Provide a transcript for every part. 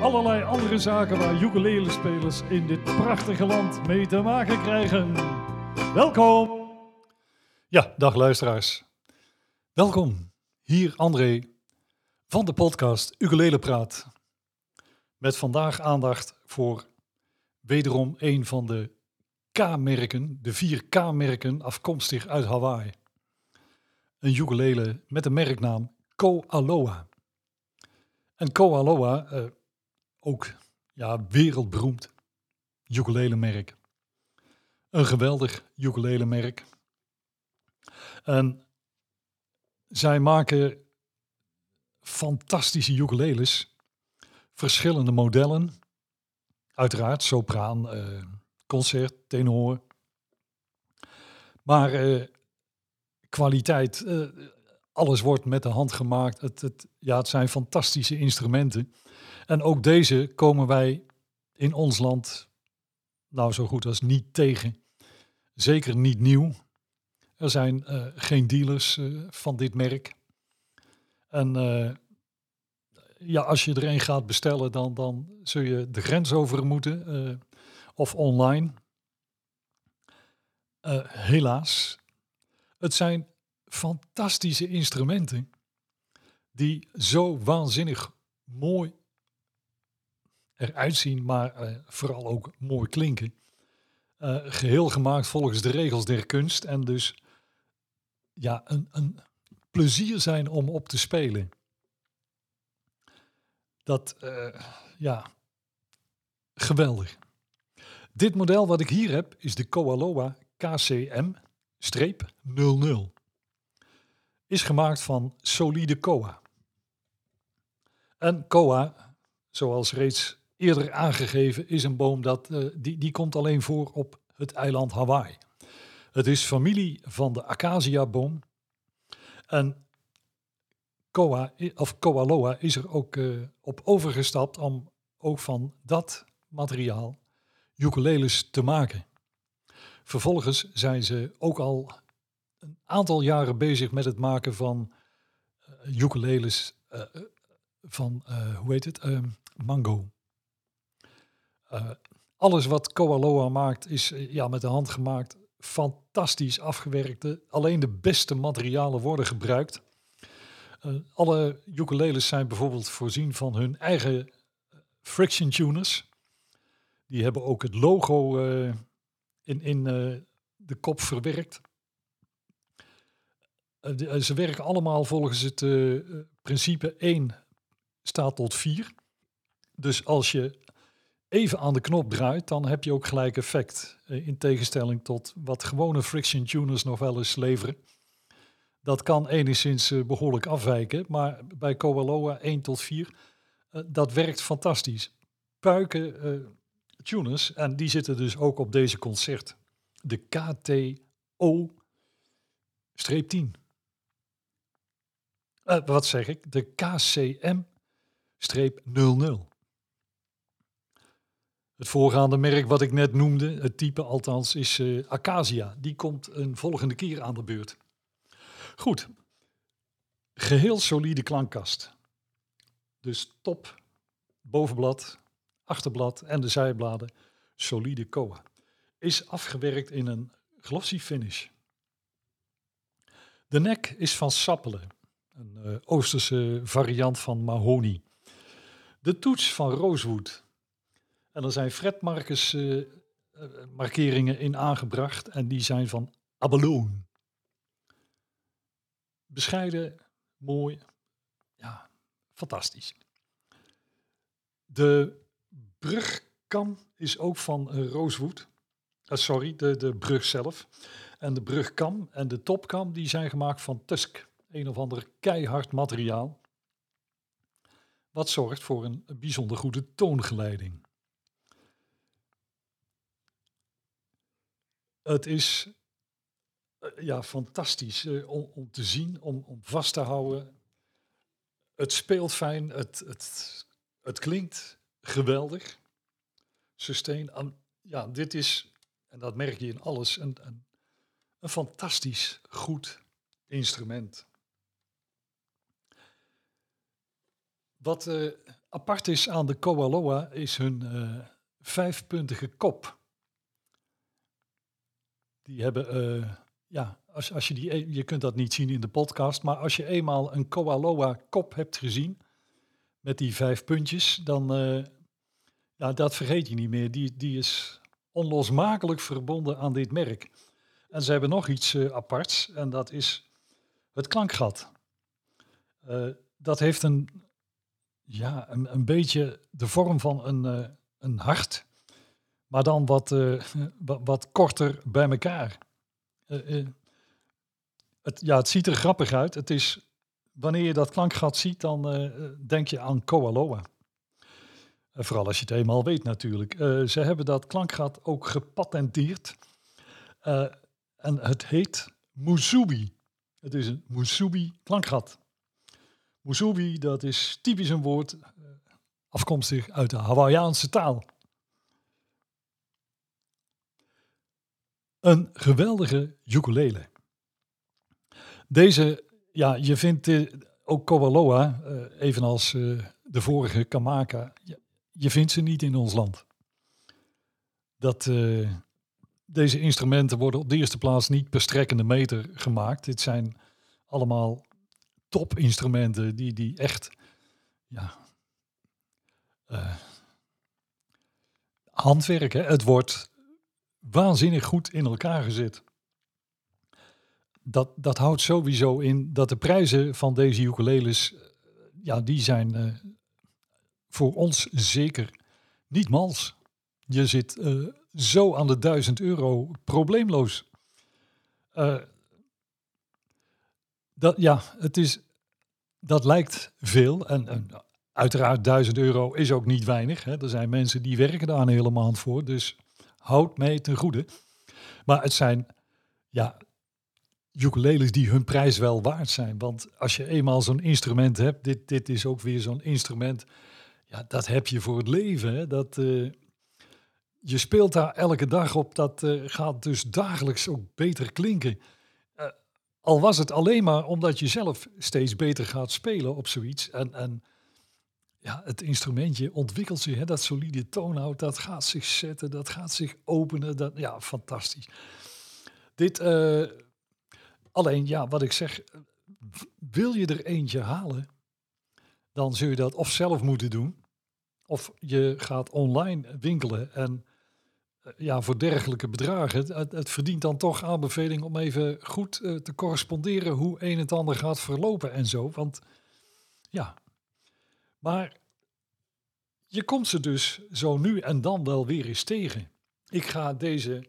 allerlei andere zaken waar ukulele-spelers in dit prachtige land mee te maken krijgen. Welkom! Ja, dag luisteraars. Welkom. Hier André van de podcast Ukulele Praat. Met vandaag aandacht voor wederom een van de K-merken, de vier K-merken afkomstig uit Hawaii. Een ukulele met de merknaam Koaloa. En Koaloa, uh, ook ja, wereldberoemd ukulele merk. Een geweldig ukulele merk. En zij maken fantastische ukuleles, verschillende modellen, uiteraard sopraan, uh, concert, tenor. Maar uh, kwaliteit, uh, alles wordt met de hand gemaakt. Het, het, ja, het zijn fantastische instrumenten. En ook deze komen wij in ons land nou zo goed als niet tegen. Zeker niet nieuw. Er zijn uh, geen dealers uh, van dit merk. En uh, ja, als je er een gaat bestellen, dan, dan zul je de grens over moeten of online. helaas. Het zijn fantastische instrumenten die zo waanzinnig mooi eruit zien, maar uh, vooral ook mooi klinken. Uh, geheel gemaakt volgens de regels der kunst en dus ja, een, een plezier zijn om op te spelen. Dat, uh, ja, geweldig. Dit model wat ik hier heb is de Koaloa KCM-00. Is gemaakt van solide koa. En koa, zoals reeds eerder aangegeven, is een boom dat uh, die, die komt alleen voor op het eiland Hawaii. Het is familie van de acacia-boom. En Koa, of Koaloa is er ook uh, op overgestapt om ook van dat materiaal ukuleles te maken. Vervolgens zijn ze ook al een aantal jaren bezig met het maken van uh, ukuleles uh, van, hoe heet het, mango. Uh, alles wat Koaloa maakt is ja, met de hand gemaakt. Fantastisch afgewerkte. Alleen de beste materialen worden gebruikt. Alle ukuleles zijn bijvoorbeeld voorzien van hun eigen friction tuners. Die hebben ook het logo in, in de kop verwerkt. De, ze werken allemaal volgens het principe 1 staat tot 4. Dus als je even aan de knop draait, dan heb je ook gelijk effect. Eh, in tegenstelling tot wat gewone friction tuners nog wel eens leveren. Dat kan enigszins eh, behoorlijk afwijken, maar bij Koaloa 1 tot 4, uh, dat werkt fantastisch. Puiken tuners, en die zitten dus ook op deze concert. De KTO-10. Wat zeg ik? De KCM-00. Het voorgaande merk wat ik net noemde, het type althans, is uh, Acacia. Die komt een volgende keer aan de beurt. Goed. Geheel solide klankkast. Dus top bovenblad, achterblad en de zijbladen. Solide koa. Is afgewerkt in een glossy finish. De nek is van sappelen. Een uh, Oosterse variant van mahoni. De toets van rosewood en er zijn fretmarkers uh, markeringen in aangebracht en die zijn van Abalone. Bescheiden, mooi, ja, fantastisch. De brugkam is ook van. Uh, sorry, de, de brug zelf. En de brugkam en de topkam die zijn gemaakt van tusk. Een of ander keihard materiaal. wat zorgt voor een bijzonder goede toongeleiding. Het is eh, ja, fantastisch eh, om, om, te zien, om, om vast te houden. Het speelt fijn, het, het, het klinkt geweldig. Sustain. ja, dit is, en dat merk je in alles, een, een, een fantastisch goed instrument. Wat uh, apart is aan de Koaloa is hun uh, vijfpuntige kop. Die hebben, uh, ja, als, als je die, e-, je kunt dat niet zien in de podcast, maar als je eenmaal een Koaloa kop hebt gezien, met die vijf puntjes, dan, ja, dat vergeet je niet meer. Die, die is onlosmakelijk verbonden aan dit merk. En ze hebben nog iets aparts, en dat is het klankgat. dat heeft een ja, een, beetje de vorm van een, uh, een hart, maar dan wat, uh, wat, korter bij elkaar. Uh, het, ja, het ziet er grappig uit. Het is, wanneer je dat klankgat ziet, dan denk je aan Koaloa. vooral als je het eenmaal weet natuurlijk. ze hebben dat klankgat ook gepatenteerd. en het heet Musubi. Het is een Musubi klankgat. Musubi, dat is typisch een woord eh, afkomstig uit de Hawaiiaanse taal. Een geweldige ukulele. Deze, ja, je vindt uh, ook Kowaloa, uh, evenals de vorige Kamaka, je, je, vindt ze niet in ons land. Dat, deze instrumenten worden op de eerste plaats niet per strekkende meter gemaakt. Dit zijn allemaal topinstrumenten die, die echt ja, uh? Het wordt waanzinnig goed in elkaar gezet. Dat, dat houdt sowieso in dat de prijzen van deze ukuleles, eh, ja, die zijn uh, voor ons zeker niet mals. Je zit zo aan de 1000 euro probleemloos. Dat, ja, het is, dat lijkt veel. En, uiteraard 1000 euro is ook niet weinig. Hè. Er zijn mensen die werken daar een hele maand voor. Dus houd mee ten goede. Maar het zijn ja, ukuleles die hun prijs wel waard zijn. Want als je eenmaal zo'n instrument hebt, dit, dit is ook weer zo'n instrument. Ja, dat heb je voor het leven. Hè. Dat, uh, je speelt daar elke dag op. Dat uh, gaat dus dagelijks ook beter klinken. Al was het alleen maar omdat je zelf steeds beter gaat spelen op zoiets. En, en ja, het instrumentje ontwikkelt zich, hè, dat solide toonhoud, dat gaat zich zetten, dat gaat zich openen. Dat, ja, fantastisch. Dit, uh, alleen, ja, wat ik zeg, wil je er eentje halen, dan zul je dat of zelf moeten doen, of je gaat online winkelen en eh, ja, voor dergelijke bedragen, het, het, verdient dan toch aanbeveling om even goed uh, te corresponderen hoe een en ander gaat verlopen en zo. Want ja, maar je komt ze dus zo nu en dan wel weer eens tegen. Ik ga deze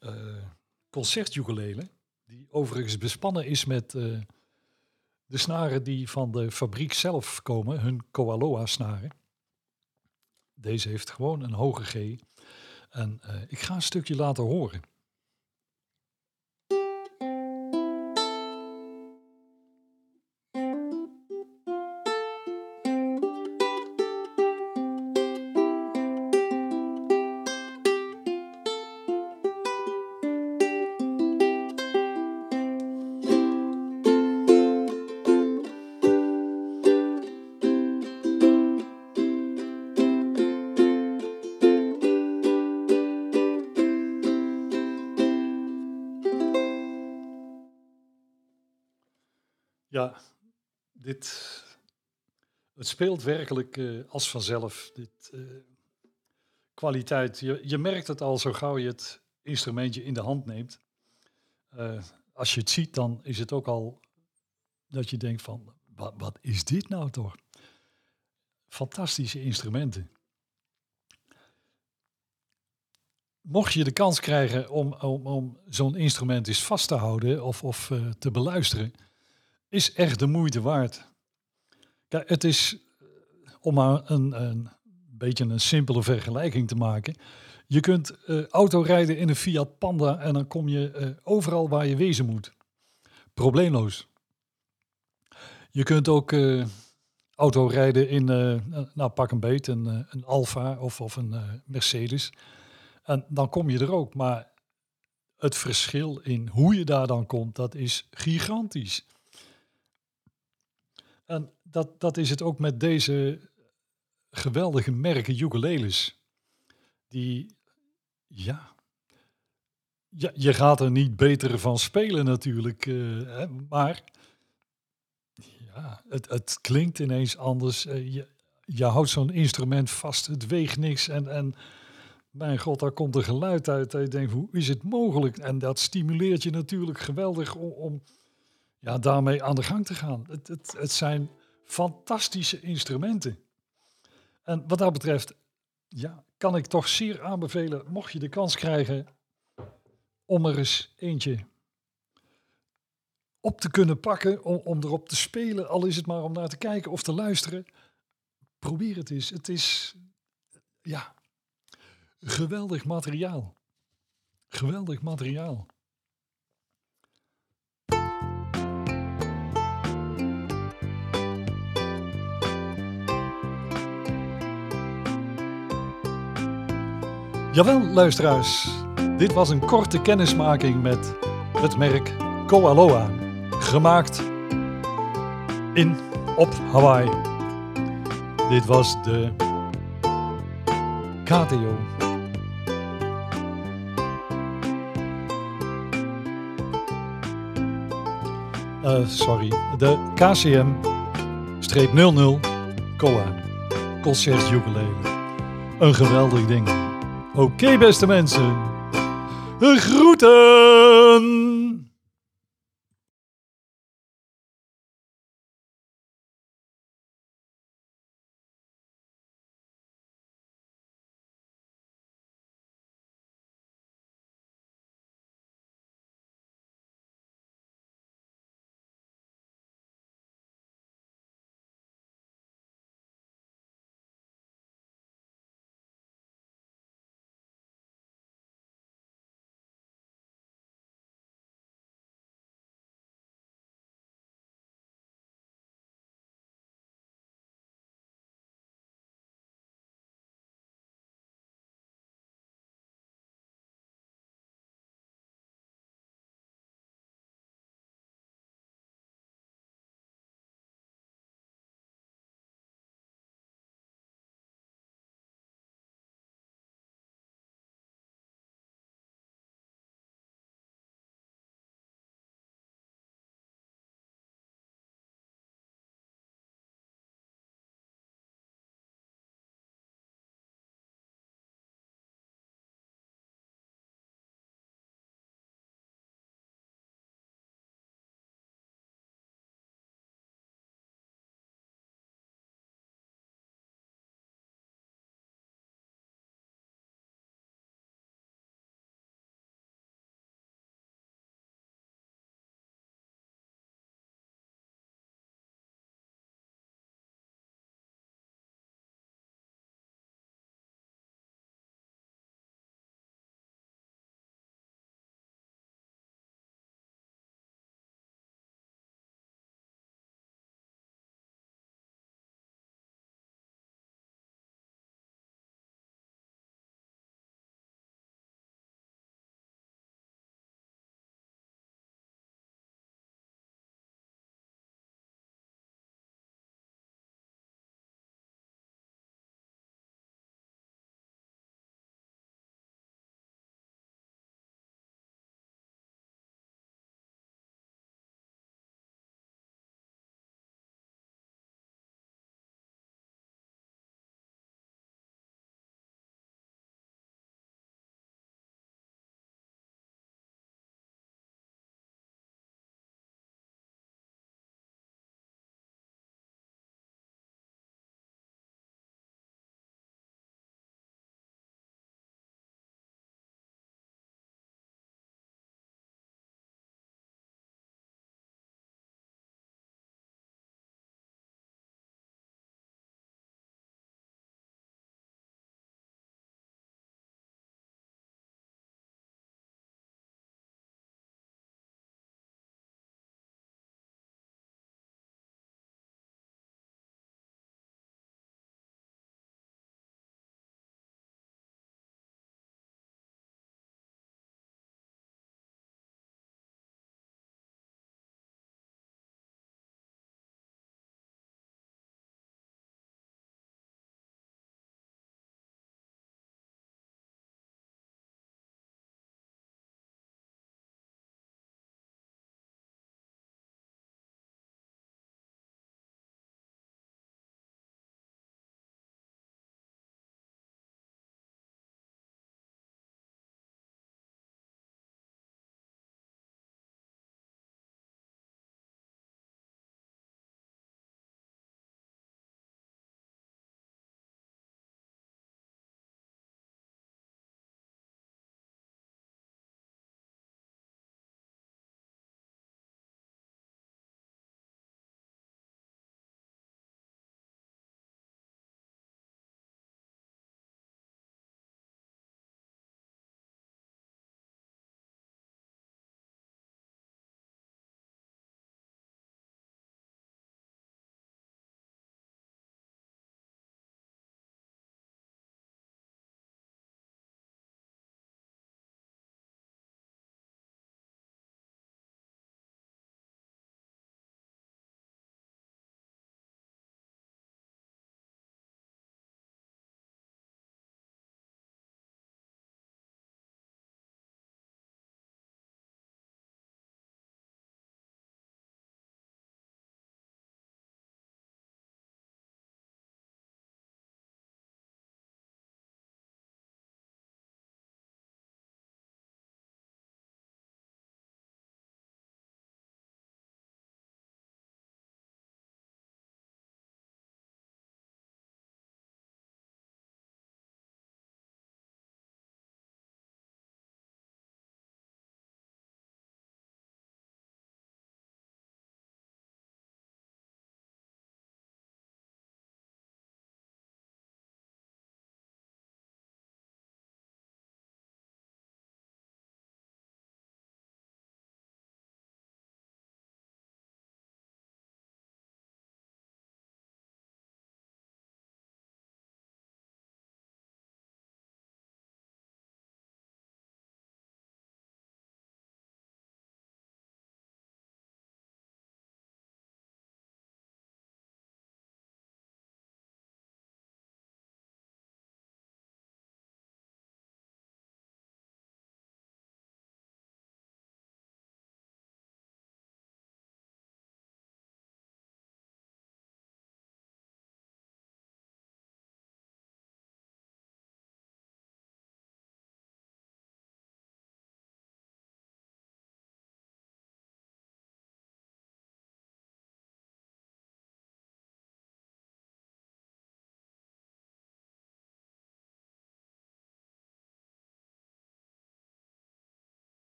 uh, die overigens bespannen is met de snaren die van de fabriek zelf komen, hun Koaloa snaren. Deze heeft gewoon een hoge G en uh, ik ga een stukje laten horen. Ja, dit, het speelt werkelijk uh, als vanzelf. Dit, uh, kwaliteit, je, je merkt het al zo gauw je het instrumentje in de hand neemt. Uh, als je het ziet, dan is het ook al dat je denkt van, wat, wat is dit nou toch? Fantastische instrumenten. Mocht je de kans krijgen om, om, om zo'n instrument eens vast te houden of, of te beluisteren, is echt de moeite waard. Kijk, het is om maar een, een beetje een simpele vergelijking te maken. Je kunt uh, auto rijden in een Fiat Panda en dan kom je uh, overal waar je wezen moet. Probleemloos. Je kunt ook auto rijden in, nou pak een beet, een, een Alfa of, of een Mercedes. En dan kom je er ook. Maar het verschil in hoe je daar dan komt, dat is gigantisch. En dat, dat is het ook met deze geweldige merken ukuleles. Die, ja, je gaat er niet beter van spelen natuurlijk, uh, hè, maar ja, het, het klinkt ineens anders. Uh, je, je houdt zo'n instrument vast, het weegt niks en, en mijn god, daar komt een geluid uit. Dat je denkt, hoe is het mogelijk? En dat stimuleert je natuurlijk geweldig om, om ja, daarmee aan de gang te gaan. Het, het, het zijn fantastische instrumenten. En wat dat betreft, ja, kan ik toch zeer aanbevelen, mocht je de kans krijgen om er eens eentje op te kunnen pakken, om, om erop te spelen, al is het maar om naar te kijken of te luisteren. Probeer het eens. Het is, ja, geweldig materiaal. Geweldig materiaal. Jawel, luisteraars. Dit was een korte kennismaking met het merk Koaloa. Gemaakt in op Hawaii. Dit was de KTO. Uh, sorry, de KCM-00 Koa Concert Ukulele. Een geweldig ding. Oké, beste mensen. Groeten!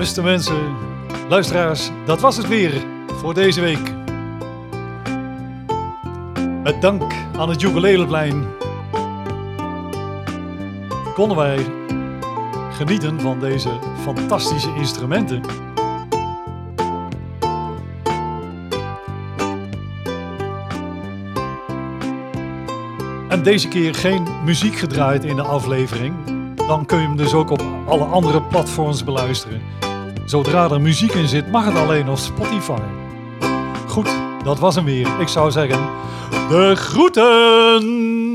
Beste mensen, luisteraars, dat was het weer voor deze week. Met dank aan het Ukuleleplein konden wij genieten van deze fantastische instrumenten. En deze keer geen muziek gedraaid in de aflevering. Dan kun je hem dus ook op alle andere platforms beluisteren. Zodra er muziek in zit, mag het alleen op Spotify. Goed, dat was hem weer. Ik zou zeggen, de groeten!